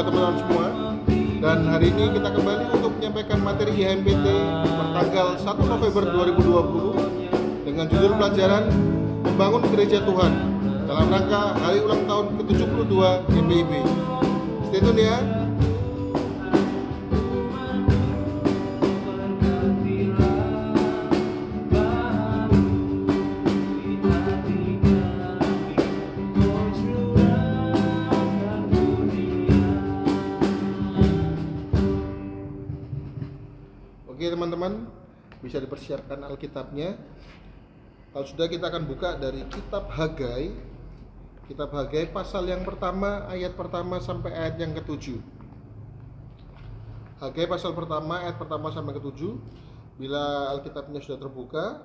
buat teman-teman semua. Dan hari ini kita kembali untuk menyampaikan materi IHMPT Bertanggal 1 November 2020 Dengan judul pelajaran Membangun Gereja Tuhan Dalam rangka hari ulang tahun ke-72 GPIB Stay tune ya teman-teman, bisa dipersiapkan Alkitabnya. Kalau sudah kita akan buka dari kitab Hagai. Kitab Hagai pasal yang pertama, ayat pertama sampai ayat yang ketujuh. Hagai pasal pertama, ayat pertama sampai ketujuh. Bila Alkitabnya sudah terbuka,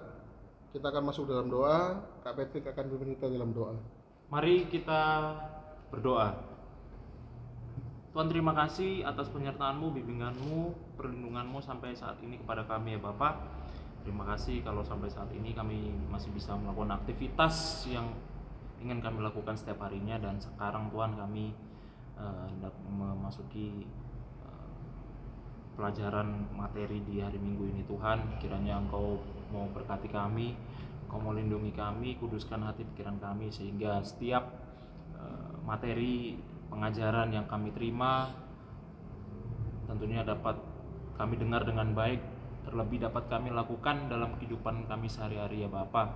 kita akan masuk dalam doa. Kak Patrick akan pimpin dalam doa. Mari kita berdoa. Tuhan terima kasih atas penyertaan-Mu, bimbingan-Mu, perlindungan-Mu sampai saat ini kepada kami ya Bapak. Terima kasih kalau sampai saat ini kami masih bisa melakukan aktivitas yang ingin kami lakukan setiap harinya dan sekarang Tuhan kami hendak memasuki eh, pelajaran materi di hari Minggu ini Tuhan. Kiranya Engkau mau berkati kami, Engkau mau lindungi kami, kuduskan hati pikiran kami sehingga setiap eh, materi pengajaran yang kami terima tentunya dapat kami dengar dengan baik terlebih dapat kami lakukan dalam kehidupan kami sehari-hari ya Bapak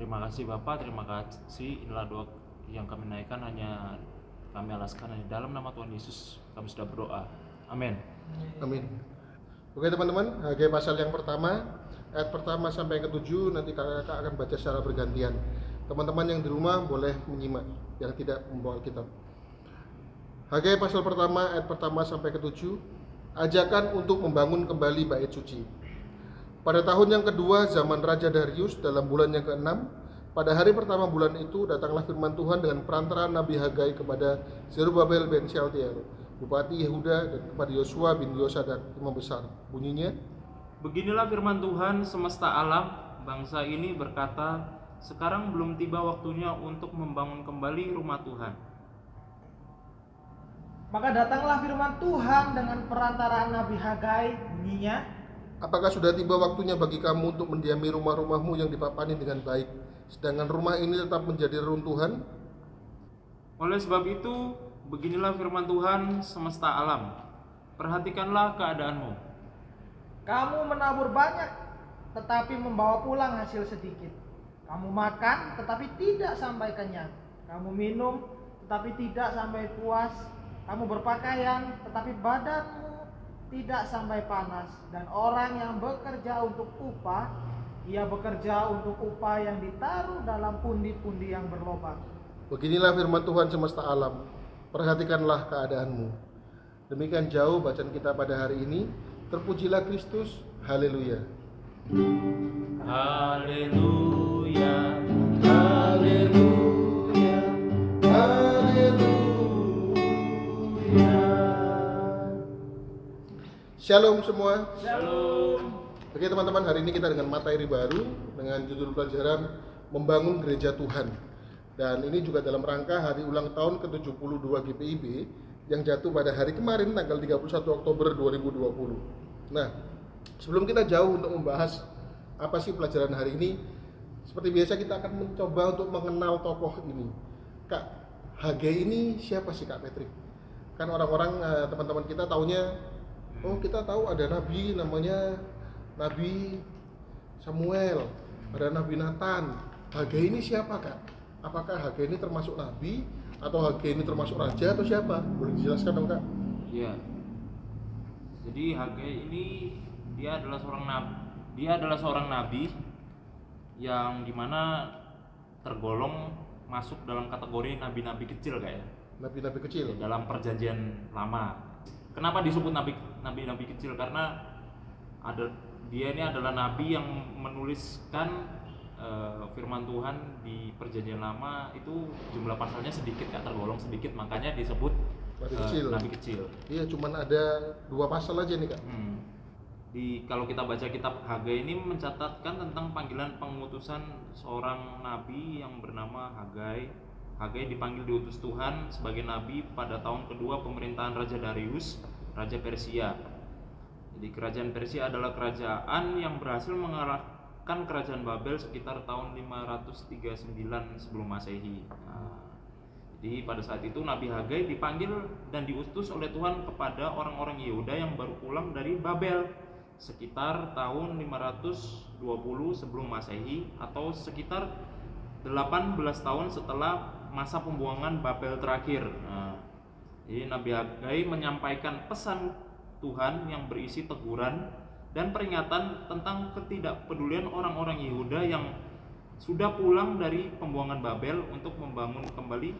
terima kasih Bapak terima kasih inilah doa yang kami naikkan hanya kami alaskan hanya dalam nama Tuhan Yesus kami sudah berdoa amin Amin. Oke teman-teman, Hagai pasal yang pertama, ayat pertama sampai yang ketujuh nanti kakak-kakak akan baca secara bergantian. Teman-teman yang di rumah boleh menyimak, yang tidak membawa kitab. Hagai pasal pertama, ayat pertama sampai ketujuh, ajakan untuk membangun kembali bait suci. Pada tahun yang kedua zaman Raja Darius dalam bulan yang keenam, pada hari pertama bulan itu datanglah firman Tuhan dengan perantaraan Nabi Hagai kepada Zerubabel bin Shealtiel, Bupati Yehuda dan kepada Yosua bin Yosadak, imam besar. Bunyinya, Beginilah firman Tuhan semesta alam, bangsa ini berkata, sekarang belum tiba waktunya untuk membangun kembali rumah Tuhan. Maka datanglah firman Tuhan dengan perantaraan Nabi Hagai bunyinya apakah sudah tiba waktunya bagi kamu untuk mendiami rumah-rumahmu yang dipapani dengan baik, sedangkan rumah ini tetap menjadi reruntuhan? Oleh sebab itu, beginilah firman Tuhan semesta alam. Perhatikanlah keadaanmu. Kamu menabur banyak tetapi membawa pulang hasil sedikit Kamu makan tetapi tidak sampai kenyang Kamu minum tetapi tidak sampai puas Kamu berpakaian tetapi badanmu tidak sampai panas Dan orang yang bekerja untuk upah Ia bekerja untuk upah yang ditaruh dalam pundi-pundi yang berlobang Beginilah firman Tuhan semesta alam. Perhatikanlah keadaanmu. Demikian jauh bacaan kita pada hari ini. Terpujilah Kristus. Haleluya. Haleluya. Haleluya. Shalom semua. Shalom. Oke teman-teman, hari ini kita dengan materi baru dengan judul pelajaran Membangun Gereja Tuhan. Dan ini juga dalam rangka hari ulang tahun ke-72 GPIB yang jatuh pada hari kemarin tanggal 31 Oktober 2020. Nah, sebelum kita jauh untuk membahas apa sih pelajaran hari ini, seperti biasa kita akan mencoba untuk mengenal tokoh ini. Kak, Hage ini siapa sih Kak Patrick? Kan orang-orang eh, teman-teman kita taunya oh kita tahu ada nabi namanya Nabi Samuel, ada Nabi Nathan. Hage ini siapa kak? Apakah Hage ini termasuk nabi atau Hage ini termasuk raja atau siapa? Boleh dijelaskan dong kak? Iya. Jadi Hagai ini dia adalah seorang nabi. Dia adalah seorang nabi yang di mana tergolong masuk dalam kategori nabi-nabi kecil kayak Nabi-nabi kecil. dalam perjanjian lama. Kenapa disebut nabi nabi-nabi kecil? Karena ada dia ini adalah nabi yang menuliskan eh, firman Tuhan di perjanjian lama itu jumlah pasalnya sedikit kak tergolong sedikit makanya disebut Nabi eh, kecil. nabi kecil. Iya, cuman ada dua pasal aja nih kak. Hmm. Di kalau kita baca kitab Hagai ini mencatatkan tentang panggilan pengutusan seorang nabi yang bernama Hagai. Hagai dipanggil diutus Tuhan sebagai nabi pada tahun kedua pemerintahan Raja Darius, Raja Persia. Jadi kerajaan Persia adalah kerajaan yang berhasil mengalahkan kerajaan Babel sekitar tahun 539 sebelum Masehi. Nah, jadi pada saat itu Nabi Hagai dipanggil dan diutus oleh Tuhan kepada orang-orang Yehuda yang baru pulang dari Babel sekitar tahun 520 sebelum Masehi atau sekitar 18 tahun setelah masa pembuangan Babel terakhir. Nah, jadi Nabi Hagai menyampaikan pesan Tuhan yang berisi teguran dan peringatan tentang ketidakpedulian orang-orang Yehuda yang sudah pulang dari pembuangan Babel untuk membangun kembali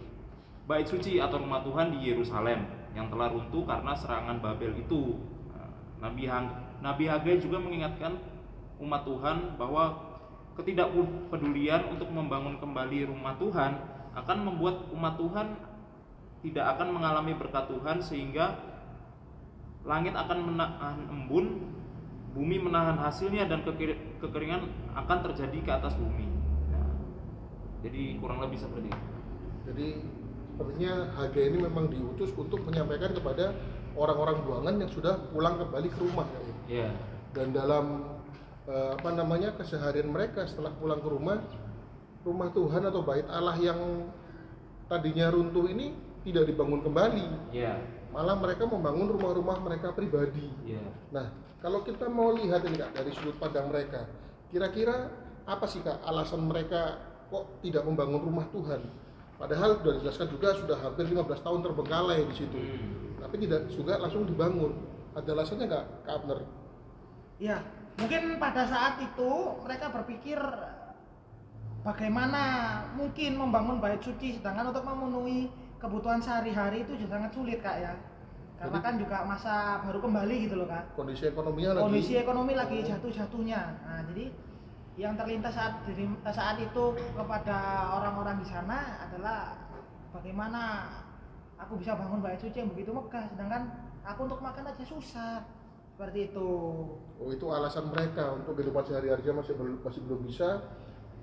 bait suci atau rumah Tuhan di Yerusalem yang telah runtuh karena serangan Babel itu. Nah, Nabi Hag- Nabi Hagai juga mengingatkan umat Tuhan bahwa ketidakpedulian untuk membangun kembali rumah Tuhan akan membuat umat Tuhan tidak akan mengalami berkat Tuhan sehingga langit akan menahan embun, bumi menahan hasilnya dan kekeringan akan terjadi ke atas bumi. Nah, jadi kurang lebih seperti itu. Jadi sepertinya Hagai ini memang diutus untuk menyampaikan kepada orang-orang buangan yang sudah pulang kembali ke rumah ya. Ya, Dan dalam eh, apa namanya keseharian mereka setelah pulang ke rumah, rumah Tuhan atau bait Allah yang tadinya runtuh ini tidak dibangun kembali. ya, Malah mereka membangun rumah-rumah mereka pribadi. ya. Nah, kalau kita mau lihat ini kak dari sudut pandang mereka, kira-kira apa sih kak alasan mereka kok tidak membangun rumah Tuhan? Padahal sudah dijelaskan juga sudah hampir 15 tahun terbengkalai di situ, Hmm. tapi tidak juga langsung dibangun. Ada alasannya nggak, Kak Abner? Ya, mungkin pada saat itu mereka berpikir bagaimana mungkin membangun bait suci sedangkan untuk memenuhi kebutuhan sehari-hari itu juga sangat sulit kak ya. Karena Jadi- kan juga masa baru kembali gitu loh kak. Kondisi ekonominya lagi. Kondisi ekonomi lagi jatuh-jatuhnya. Nah, jadi yang terlintas saat diri- saat itu kepada orang-orang di sana adalah bagaimana aku bisa bangun bait suci yang begitu megah sedangkan aku untuk makan aja susah. Seperti itu. Oh itu alasan mereka untuk kehidupan sehari-hari masih belum masih belum bisa,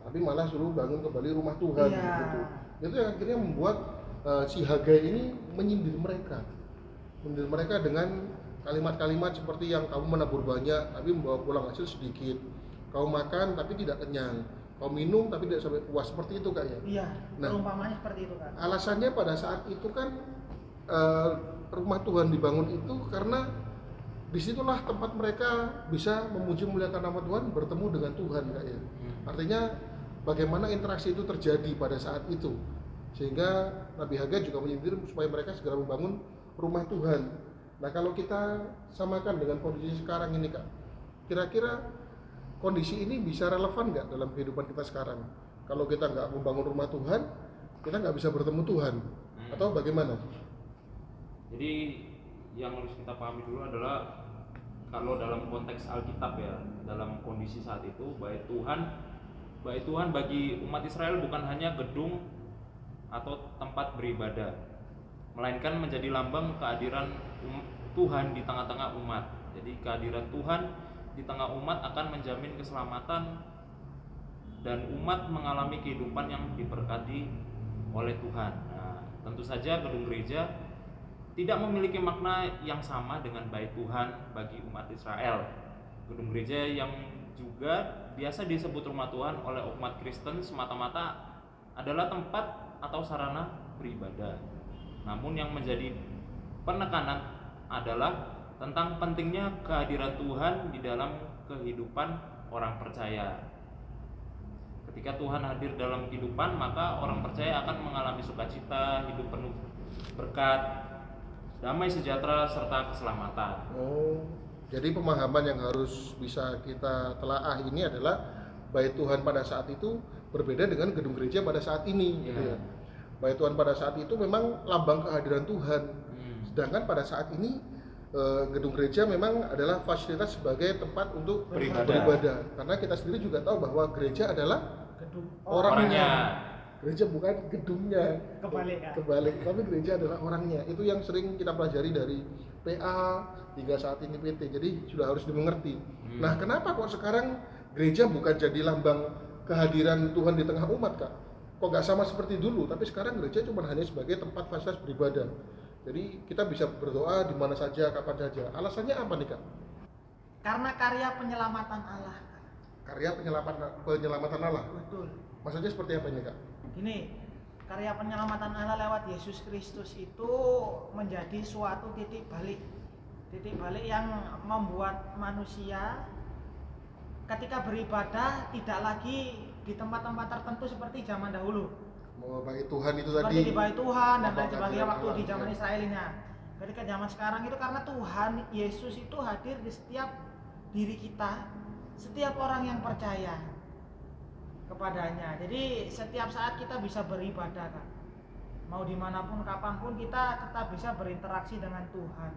tapi malah suruh bangun kembali rumah Tuhan. Iya. Gitu. Itu yang akhirnya membuat eh, si Hagai ini menyindir mereka, menyindir mereka dengan kalimat-kalimat seperti yang kamu menabur banyak tapi membawa pulang hasil sedikit, kau makan tapi tidak kenyang, kau minum tapi tidak sampai puas seperti itu kak ya. Iya, Nah. perumpamaannya seperti itu kan. Alasannya pada saat itu kan eh, rumah Tuhan dibangun itu karena di situlah tempat mereka bisa memuji muliakan nama Tuhan bertemu dengan Tuhan kak ya. Hmm. Artinya bagaimana interaksi itu terjadi pada saat itu sehingga Nabi Hagai juga menyindir supaya mereka segera membangun rumah Tuhan. Nah kalau kita samakan dengan kondisi sekarang ini kak, kira-kira kondisi ini bisa relevan nggak dalam kehidupan kita sekarang? Kalau kita nggak membangun rumah Tuhan, kita nggak bisa bertemu Tuhan, Hmm. atau bagaimana? Jadi yang harus kita pahami dulu adalah kalau dalam konteks Alkitab ya, dalam kondisi saat itu baik Tuhan baik Tuhan bagi umat Israel bukan hanya gedung atau tempat beribadah, melainkan menjadi lambang kehadiran um- Tuhan di tengah-tengah umat. Jadi kehadiran Tuhan di tengah umat akan menjamin keselamatan dan umat mengalami kehidupan yang diberkati oleh Tuhan. Nah, tentu saja gedung gereja tidak memiliki makna yang sama dengan bait Tuhan bagi umat Israel. Gedung gereja yang juga biasa disebut rumah Tuhan oleh umat Kristen semata-mata adalah tempat atau sarana beribadah. Namun yang menjadi penekanan adalah tentang pentingnya kehadiran Tuhan di dalam kehidupan orang percaya. Ketika Tuhan hadir dalam kehidupan, maka orang percaya akan mengalami sukacita, hidup penuh berkat, damai sejahtera serta keselamatan. Oh, jadi pemahaman yang harus bisa kita telaah ini adalah bait Tuhan pada saat itu berbeda dengan gedung gereja pada saat ini. gitu Iya. ya. Bait Tuhan pada saat itu memang lambang kehadiran Tuhan. Hmm. Sedangkan pada saat ini eh, gedung gereja memang adalah fasilitas sebagai tempat untuk Beribadah. beribadah. Karena kita sendiri juga tahu bahwa gereja adalah Gedung Orangnya. Orangnya. gereja bukan gedungnya. Kebalik, Kak. Kebalik, tapi gereja adalah orangnya. Itu yang sering kita pelajari dari PA hingga saat ini PT. Jadi sudah harus dimengerti. Hmm. Nah, kenapa kok sekarang gereja bukan jadi lambang kehadiran Tuhan di tengah umat, Kak? kok nggak sama seperti dulu tapi sekarang gereja cuma hanya sebagai tempat fasilitas beribadah jadi kita bisa berdoa di mana saja kapan saja alasannya apa nih kak Karena karya penyelamatan Allah. karya penyelamatan penyelamatan Allah Betul. maksudnya seperti apa ini kak Gini, karya penyelamatan Allah lewat Yesus Kristus itu menjadi suatu titik balik. Titik balik yang membuat manusia ketika beribadah tidak lagi di tempat-tempat tertentu seperti zaman dahulu. bagi Tuhan itu Seperti tadi di bait Tuhan dan lain sebagainya waktu di zaman ya. Israel ini. Nah, Ketika zaman sekarang itu karena Tuhan Yesus itu hadir di setiap diri kita, setiap orang yang percaya kepadanya. Jadi setiap saat kita bisa beribadah kan. Mau di mana pun kapan pun kita tetap bisa berinteraksi dengan Tuhan.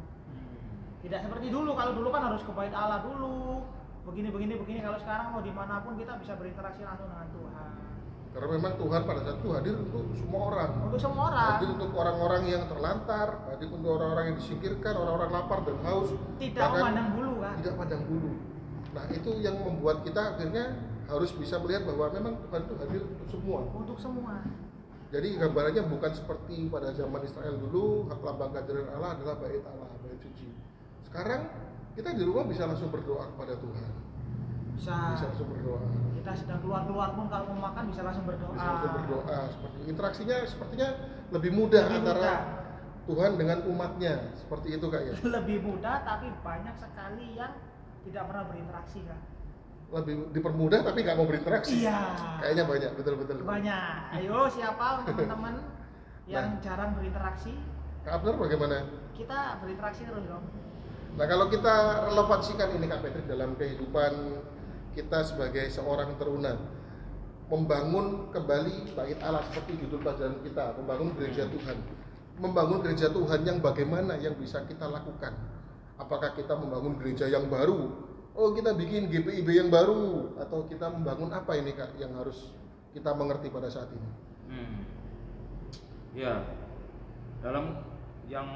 Tidak seperti dulu. Kalau dulu kan harus ke bait Allah dulu. Begini begini begini. Kalau sekarang mau di mana pun kita bisa berinteraksi langsung dengan Tuhan. karena memang Tuhan pada saat itu hadir untuk semua orang Untuk semua orang hadir untuk orang-orang yang terlantar hadir untuk orang-orang yang disingkirkan orang-orang lapar dan haus tidak bahkan memandang bulu kan. tidak pandang bulu nah itu yang membuat kita akhirnya harus bisa melihat bahwa memang Tuhan itu hadir untuk semua Untuk semua. jadi gambarannya bukan seperti pada zaman Israel dulu lambang kehadiran Allah adalah bait Allah bait suci sekarang kita di rumah bisa langsung berdoa kepada Tuhan Bisa. bisa langsung berdoa Kita sedang keluar-keluar pun kalau mau makan bisa langsung berdoa. bisa langsung berdoa seperti interaksinya sepertinya lebih mudah Lebih antara mudah. Tuhan dengan umatnya seperti itu kak ya Lebih mudah tapi banyak sekali yang tidak pernah berinteraksi kan. Lebih dipermudah tapi nggak mau berinteraksi Iya. kayaknya banyak betul betul Banyak. Ayo siapa teman-teman yang Nah. jarang berinteraksi? kak Abner bagaimana Kita berinteraksi terus dong. nah kalau kita relevansikan ini kak Patrick dalam kehidupan kita sebagai seorang teruna membangun kembali bait Allah seperti judul pelajaran kita membangun gereja Tuhan membangun gereja Tuhan yang bagaimana yang bisa kita lakukan apakah kita membangun gereja yang baru oh kita bikin GPIB yang baru atau kita membangun apa ini kak yang harus kita mengerti pada saat ini Hmm. Ya, dalam yang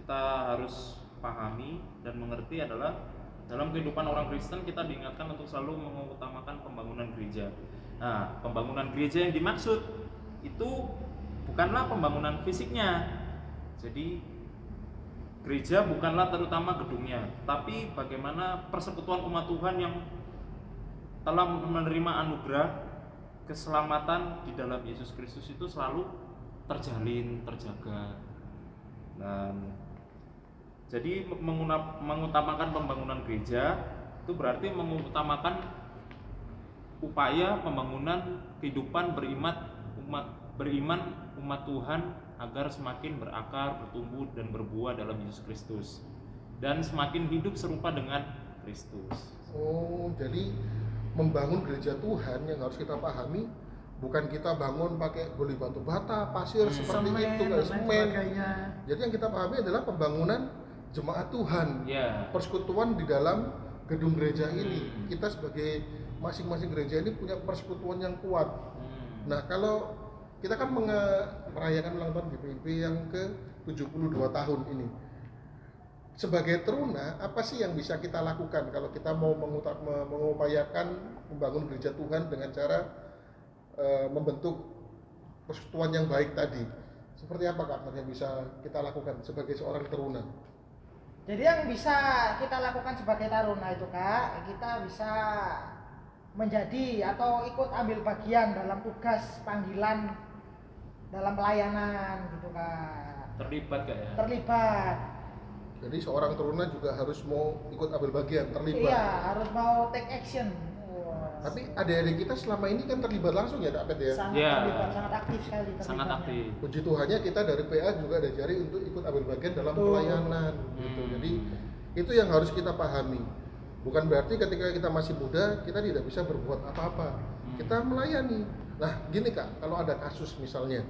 kita harus pahami dan mengerti adalah dalam kehidupan orang Kristen kita diingatkan untuk selalu mengutamakan pembangunan gereja. Nah, pembangunan gereja yang dimaksud itu bukanlah pembangunan fisiknya. Jadi gereja bukanlah terutama gedungnya, tapi bagaimana persekutuan umat Tuhan yang telah menerima anugerah keselamatan di dalam Yesus Kristus itu selalu terjalin, terjaga. Dan jadi mengutamakan pembangunan gereja itu berarti mengutamakan upaya pembangunan kehidupan beriman umat beriman umat Tuhan agar semakin berakar, bertumbuh dan berbuah dalam Yesus Kristus dan semakin hidup serupa dengan Kristus. Oh, jadi membangun gereja Tuhan yang harus kita pahami bukan kita bangun pakai goli batu bata, pasir Hmm. seperti Semen itu, lain semen. sebagainya. Jadi yang kita pahami adalah pembangunan jemaat Tuhan, Ya. persekutuan di dalam gedung gereja ini. Hmm. Kita sebagai masing-masing gereja ini punya persekutuan yang kuat. Hmm. Nah, kalau kita kan merayakan ulang tahun GPIB yang ke 72 tahun ini. Sebagai teruna, apa sih yang bisa kita lakukan kalau kita mau mengutak, me- mengupayakan membangun gereja Tuhan dengan cara eh, membentuk persekutuan yang baik tadi? Seperti apa Kak yang bisa kita lakukan sebagai seorang teruna? Jadi yang bisa kita lakukan sebagai taruna itu kak, kita bisa menjadi atau ikut ambil bagian dalam tugas panggilan dalam pelayanan gitu kak. Terlibat gak ya? Terlibat. Jadi seorang teruna juga harus mau ikut ambil bagian, terlibat. Iya harus mau take action. Wah, Tapi adik-adik kita selama ini kan terlibat langsung ya Kak Pet ya? sangat Iya. terlibat, sangat aktif sekali. Sangat aktif. Puji Tuhannya kita dari PA juga diajari untuk ikut ambil bagian dalam Betul. pelayanan gitu. Hmm. Jadi itu yang harus kita pahami. Bukan berarti ketika kita masih muda kita tidak bisa berbuat apa-apa. Hmm. Kita melayani. Nah, gini Kak, kalau ada kasus misalnya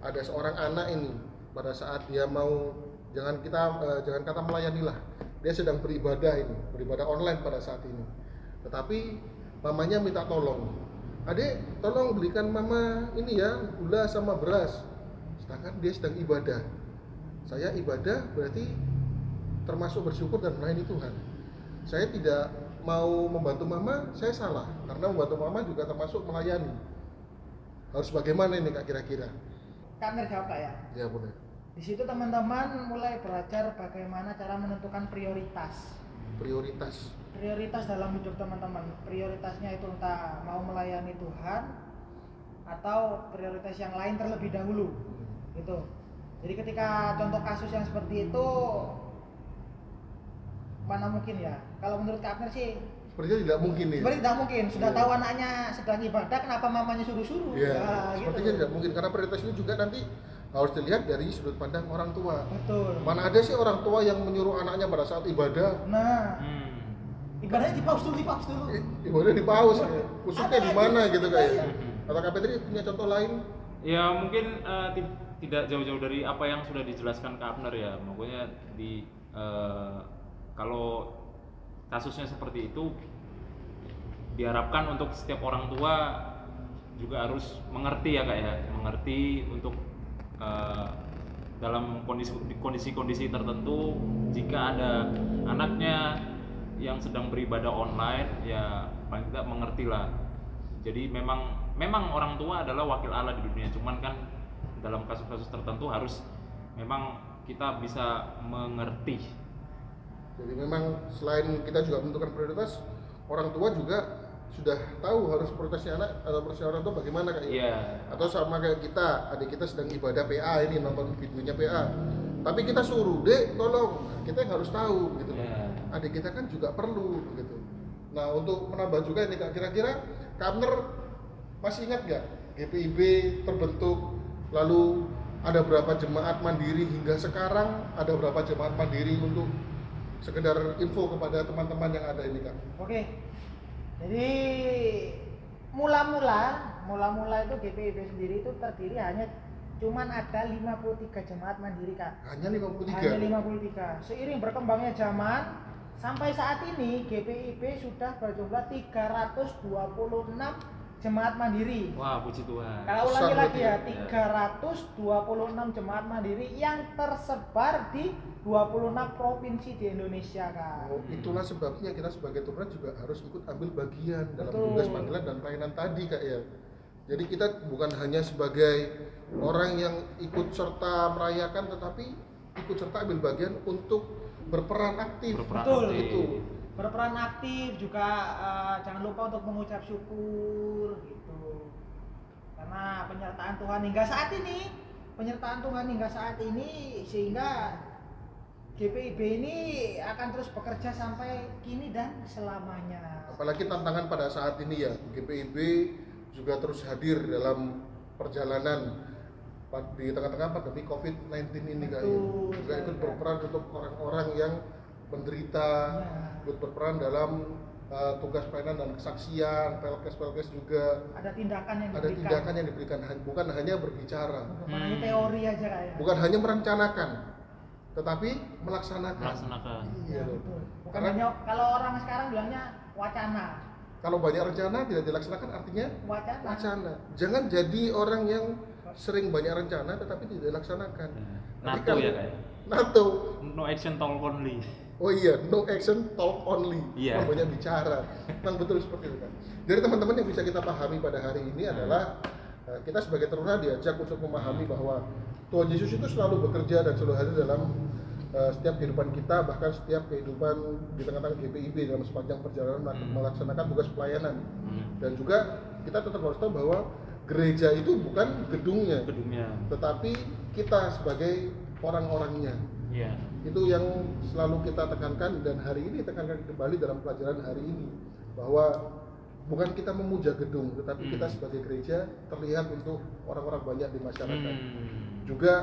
ada seorang anak ini pada saat dia mau jangan kita eh, jangan kata melayani lah. Dia sedang beribadah ini, beribadah online pada saat ini. Tetapi mamanya minta tolong. Adik, tolong belikan mama ini ya gula sama beras. Sedangkan dia sedang ibadah. Saya ibadah berarti termasuk bersyukur dan melayani Tuhan. Saya tidak mau membantu mama, saya salah karena membantu mama juga termasuk melayani. Harus bagaimana ini kak kira-kira Kak Amir jawab kak ya. ya boleh Di situ teman-teman mulai belajar bagaimana cara menentukan prioritas. prioritas Prioritas dalam hidup teman-teman. Prioritasnya itu entah mau melayani Tuhan atau prioritas yang lain terlebih dahulu. Gitu. Jadi ketika contoh kasus yang seperti itu mana mungkin ya? Kalau menurut Kak Amir sih sepertinya tidak mungkin nih sebenarnya tidak mungkin. Sudah Iya. tahu anaknya sedang ibadah, kenapa mamanya suruh-suruh? ya Ya, sepertinya gitu. tidak mungkin karena prioritas ini juga nanti harus dilihat dari sudut pandang orang tua Betul. mana ada sih orang tua yang menyuruh anaknya pada saat ibadah Nah, Hmm. ibadahnya di pause dulu, di pause dulu. ibadah di paus khususnya di mana gitu kayak Iya. atau Kak Petri punya contoh lain Ya mungkin eh, ti- tidak jauh-jauh dari apa yang sudah dijelaskan Kak Abner ya. Pokoknya di eh, kalau kasusnya seperti itu diharapkan untuk setiap orang tua juga harus mengerti ya kak ya, mengerti untuk eh, dalam kondisi kondisi-kondisi tertentu jika ada anaknya yang sedang beribadah online ya paling tidak mengerti lah jadi memang memang orang tua adalah wakil Allah di dunia. Cuman kan dalam kasus-kasus tertentu harus memang kita bisa mengerti Jadi memang selain kita juga menentukan prioritas, orang tua juga sudah tahu harus prioritasnya anak atau prioritasnya orang tua bagaimana kayak Iya. Atau sama kayak kita, adik kita sedang ibadah PA ini nonton videonya PA. Tapi kita suruh, "Dek, tolong." Kita yang harus tahu gitu. Iya. Adik kita kan juga perlu gitu. Nah, untuk menambah juga ini Kak, kira-kira Kamner masih ingat nggak GPIB terbentuk lalu ada berapa jemaat mandiri hingga sekarang ada berapa jemaat mandiri untuk sekedar info kepada teman-teman yang ada ini kak Oke. Jadi mula-mula, mula-mula itu GPIB sendiri itu terdiri hanya cuman ada 53 jemaat mandiri, Kak. hanya 53 Hanya 53. Seiring berkembangnya zaman sampai saat ini GPIB sudah berjumlah 326 jemaat mandiri. Wah, puji Tuhan. Kalau Besar ulangi lagi ya, berarti ya. 326 jemaat mandiri yang tersebar di 26 provinsi di Indonesia, Kak. Oh, itulah sebabnya kita sebagai Tuhan juga harus ikut ambil bagian dalam Betul. tugas panggilan dan pelayanan tadi kak ya. Jadi kita bukan hanya sebagai orang yang ikut serta merayakan, tetapi ikut serta ambil bagian untuk berperan aktif. Berperan Betul. aktif. Itu. Berperan aktif juga eh, jangan lupa untuk mengucap syukur gitu. Karena penyertaan Tuhan hingga saat ini penyertaan Tuhan hingga saat ini sehingga GPIB ini akan terus bekerja sampai kini dan selamanya. Apalagi tantangan pada saat ini ya, GPIB juga terus hadir dalam perjalanan di tengah-tengah pandemi COVID-19 ini ya. Betul, Juga ikut berperan untuk orang-orang yang menderita, Ya. ikut berperan dalam uh, tugas pelayanan dan kesaksian, pelkes-pelkes juga ada tindakan yang ada diberikan tindakan yang diberikan bukan hanya berbicara, bukan hanya Hmm. teori aja kak ya bukan hanya merencanakan, tetapi melaksanakan. Melaksanakan. Iya, Iya, betul. bukan Karena- hanya kalau orang sekarang bilangnya wacana Kalau banyak rencana tidak dilaksanakan artinya wacana wacana. Jangan jadi orang yang sering banyak rencana tetapi tidak dilaksanakan. Nanti NATO kalau- ya kayak. NATO. No action talk only. Oh iya, no action, talk only. Kalau banyak bicara. Memang betul seperti itu kan. Jadi teman-teman yang bisa kita pahami pada hari ini adalah eh, kita sebagai teruna diajak untuk memahami bahwa Tuhan Yesus itu selalu bekerja dan selalu hadir dalam eh, setiap kehidupan kita, bahkan setiap kehidupan di tengah-tengah GPIB dalam sepanjang perjalanan Hmm. melaksanakan tugas pelayanan. Hmm. Dan juga kita tetap harus tahu bahwa gereja itu bukan gedungnya, Gedungnya. tetapi kita sebagai orang-orangnya. Iya. Itu yang selalu kita tekankan dan hari ini tekankan kembali dalam pelajaran hari ini bahwa bukan kita memuja gedung, tetapi Hmm. kita sebagai gereja terlihat untuk orang-orang banyak di masyarakat. Hmm. Juga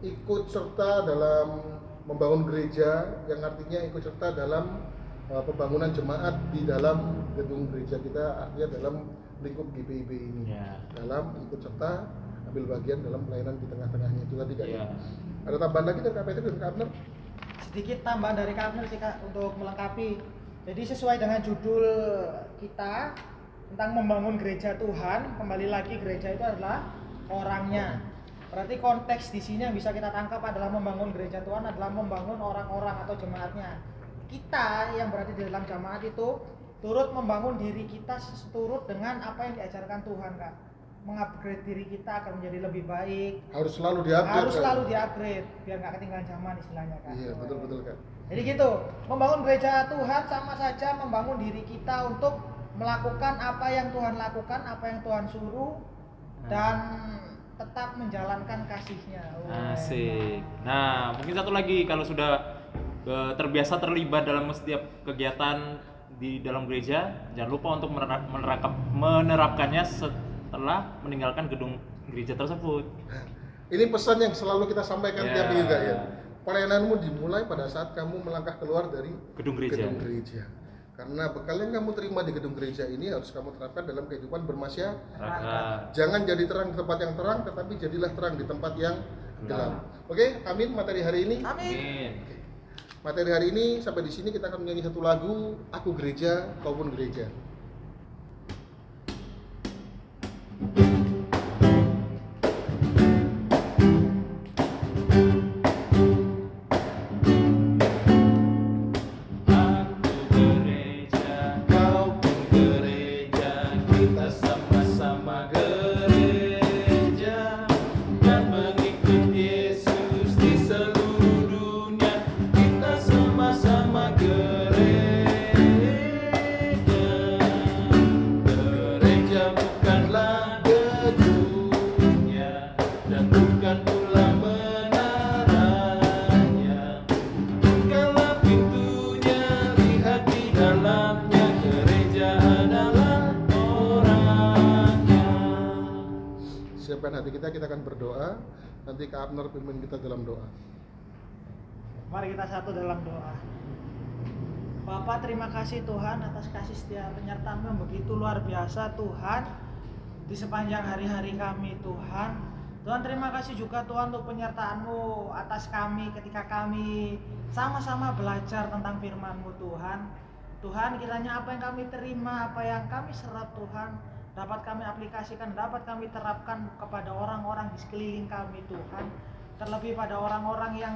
ikut serta dalam membangun gereja yang artinya ikut serta dalam uh, pembangunan jemaat di dalam gedung gereja kita artinya dalam lingkup GPIB ini Ya. dalam ikut serta ambil bagian dalam pelayanan di tengah-tengahnya itu tadi Kak. Iya. Ada tambahan lagi dari Petri dan Kak Abner? sedikit tambahan dari Kak Abner sih Kak untuk melengkapi. Jadi sesuai dengan judul kita tentang membangun gereja Tuhan, kembali lagi gereja itu adalah orangnya. Berarti konteks di sini yang bisa kita tangkap adalah membangun gereja Tuhan adalah membangun orang-orang atau jemaatnya. Kita yang berada di dalam jemaat itu turut membangun diri kita turut dengan apa yang diajarkan Tuhan Kak. Mengupgrade diri kita agar menjadi lebih baik Harus selalu diupgrade. harus kan? selalu diupgrade biar nggak ketinggalan zaman istilahnya kan Iya, betul betul kan. jadi gitu membangun gereja Tuhan sama saja membangun diri kita untuk melakukan apa yang Tuhan lakukan apa yang Tuhan suruh dan tetap menjalankan kasihnya Asik. Nah, mungkin satu lagi kalau sudah eh, terbiasa terlibat dalam setiap kegiatan di dalam gereja, jangan lupa untuk menerap- menerapkan- menerapkannya setelah meninggalkan gedung gereja tersebut. Ini pesan yang selalu kita sampaikan Ya. tiap minggu Kak, ya. Pelayananmu dimulai pada saat kamu melangkah keluar dari Gedung gereja. gedung gereja. Karena bekal yang kamu terima di gedung gereja ini harus kamu terapkan dalam kehidupan bermasyarakat. Raka. Jangan jadi terang di tempat yang terang, tetapi jadilah terang di tempat yang gelap. Oke, amin materi hari ini. amin Amin. Materi hari ini sampai di sini kita akan menyanyi satu lagu Aku Gereja, Kau Pun Gereja. Aku Nanti Kak Abner pimpin kita dalam doa. Mari kita satu dalam doa. Bapak terima kasih Tuhan atas kasih setia penyertaan yang begitu luar biasa Tuhan di sepanjang hari-hari kami Tuhan. Tuhan terima kasih juga Tuhan untuk penyertaan-Mu atas kami ketika kami sama-sama belajar tentang firman-Mu Tuhan. Tuhan kiranya apa yang kami terima, apa yang kami serap Tuhan dapat kami aplikasikan, dapat kami terapkan kepada orang-orang di sekeliling kami Tuhan. Terlebih pada orang-orang yang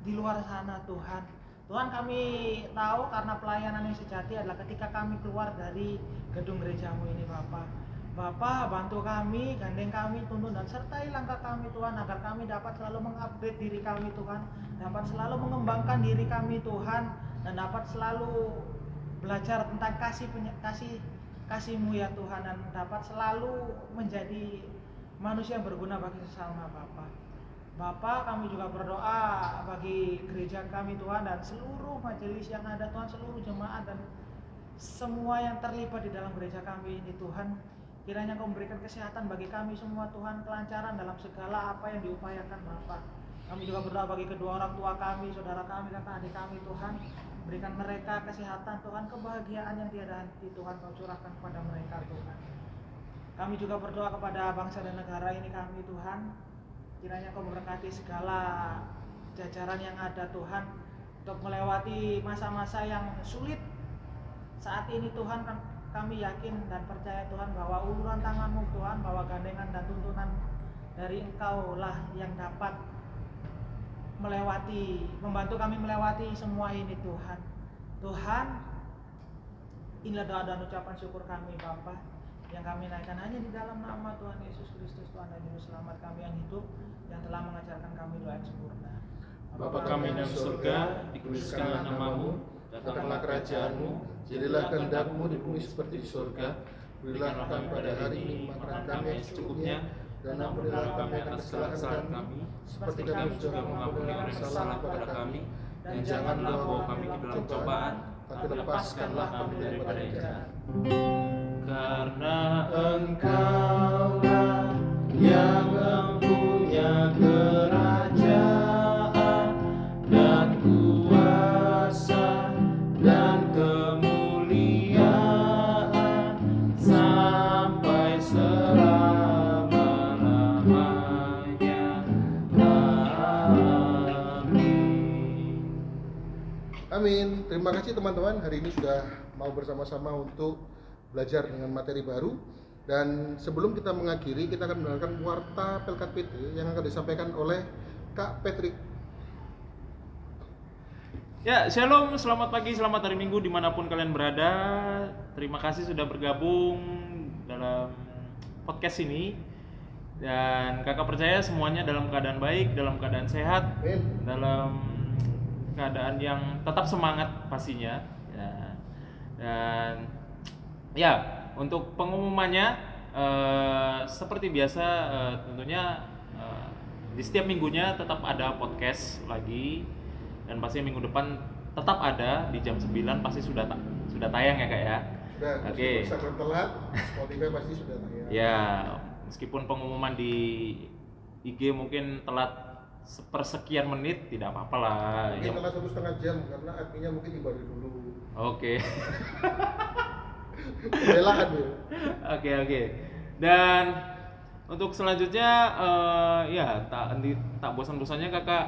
di luar sana Tuhan. Tuhan kami tahu karena pelayanan yang sejati adalah ketika kami keluar dari gedung gerejamu ini Bapak. Bapak bantu kami, gandeng kami, tuntun dan sertai langkah kami Tuhan agar kami dapat selalu mengupgrade diri kami Tuhan, dapat selalu mengembangkan diri kami Tuhan dan dapat selalu belajar tentang kasih kasih kasihmu ya Tuhan dan dapat selalu menjadi manusia yang berguna bagi sesama Bapak. Bapak kami juga berdoa bagi gereja kami Tuhan dan seluruh majelis yang ada Tuhan seluruh jemaat dan semua yang terlibat di dalam gereja kami ini Tuhan. Kiranya kau memberikan kesehatan bagi kami semua Tuhan kelancaran dalam segala apa yang diupayakan Bapak. Kami juga berdoa bagi kedua orang tua kami saudara kami kakak adik kami Tuhan berikan mereka kesehatan Tuhan kebahagiaan yang tiada henti. Tuhan kau curahkan kepada mereka Tuhan. Kami juga berdoa kepada bangsa dan negara ini kami Tuhan. Kiranya kau memberkati segala jajaran yang ada Tuhan untuk melewati masa-masa yang sulit. Saat ini Tuhan kan kami yakin dan percaya Tuhan bahwa uluran tanganmu Tuhan bahwa gandengan dan tuntunan dari Engkau lah yang dapat melewati membantu kami melewati semua ini Tuhan Tuhan inilah doa dan ucapan syukur kami Bapa yang kami naikkan hanya di dalam nama Tuhan Yesus Kristus Tuhan dan Juru Selamat kami yang hidup yang telah mengajarkan kami doa yang sempurna Bapa kami dalam surga, dikuduskanlah namamu, datanglah kerajaanmu, jadilah kehendakmu di bumi seperti di surga. Berilah kami pada hari ini makanan kami yang secukupnya, dan ampunilah kami akan kesalahan kami, seperti kami juga mengampuni orang yang bersalah kepada kami, dan janganlah bawa kami ke dalam cobaan, tapi lepaskanlah kami daripada yang jahat. Karena engkaulah yang mempunyai kerajaan Amin. Terima kasih teman-teman. Hari ini sudah mau bersama-sama untuk belajar dengan materi baru. Dan sebelum kita mengakhiri, kita akan mendengarkan warta Pelkat PT yang akan disampaikan oleh Kak Patrick. Ya, shalom, selamat pagi, selamat hari Minggu di mana pun kalian berada. Terima kasih sudah bergabung dalam podcast ini dan kakak percaya semuanya dalam keadaan baik, dalam keadaan sehat, Amin. dalam keadaan yang tetap semangat pastinya ya. dan ya untuk pengumumannya eh, seperti biasa eh, tentunya eh, di setiap minggunya tetap ada podcast lagi dan pasti minggu depan tetap ada di jam 9 pasti sudah ta- sudah tayang ya kak ya Sudah, Oke. meskipun Instagram telat, Spotify pasti sudah tayang. ya meskipun pengumuman di IG mungkin telat sepersekian menit tidak apa-apa lah Mungkin Yang- satu setengah jam karena adminnya mungkin ibadah dulu. Oke, Belaan ya. oke, oke. Dan untuk selanjutnya, eh, ya tak henti- tak bosan-bosannya kakak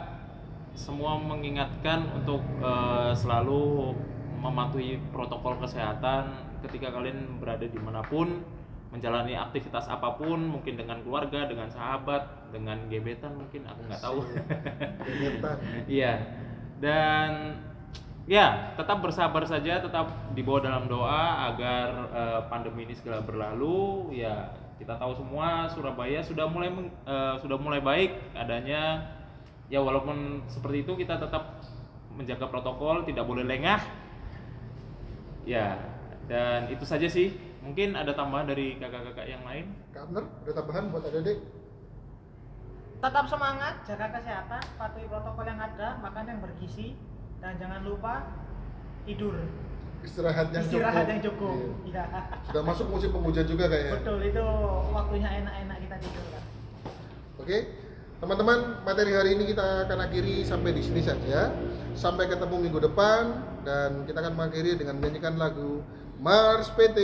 semua mengingatkan untuk eh, selalu mematuhi protokol kesehatan ketika kalian berada di mana pun, menjalani aktivitas apa pun, mungkin dengan keluarga, dengan sahabat, dengan gebetan mungkin aku nggak tahu. Gebetan. Iya. Dan ya, tetap bersabar saja, tetap dibawa dalam doa agar eh, pandemi ini segera berlalu. Ya, kita tahu semua Surabaya sudah mulai meng- eh, sudah mulai baik adanya. Ya, walaupun seperti itu kita tetap menjaga protokol, tidak boleh lengah. Ya, dan itu saja sih. Mungkin ada tambahan dari kakak-kakak yang lain. Kak Abner, ada tambahan buat adik-adik? Tetap semangat, jaga kesehatan, patuhi protokol yang ada, makan yang bergizi, dan jangan lupa tidur. Istirahat yang Istirahat cukup. yang cukup. Iya. Iya. Sudah masuk musim penghujan juga kayaknya. Betul, itu waktunya enak-enak kita tidur kan. Oke, teman-teman, materi hari ini kita akan akhiri sampai di sini saja. Sampai ketemu minggu depan dan kita akan mengakhiri dengan menyanyikan lagu Mars PT.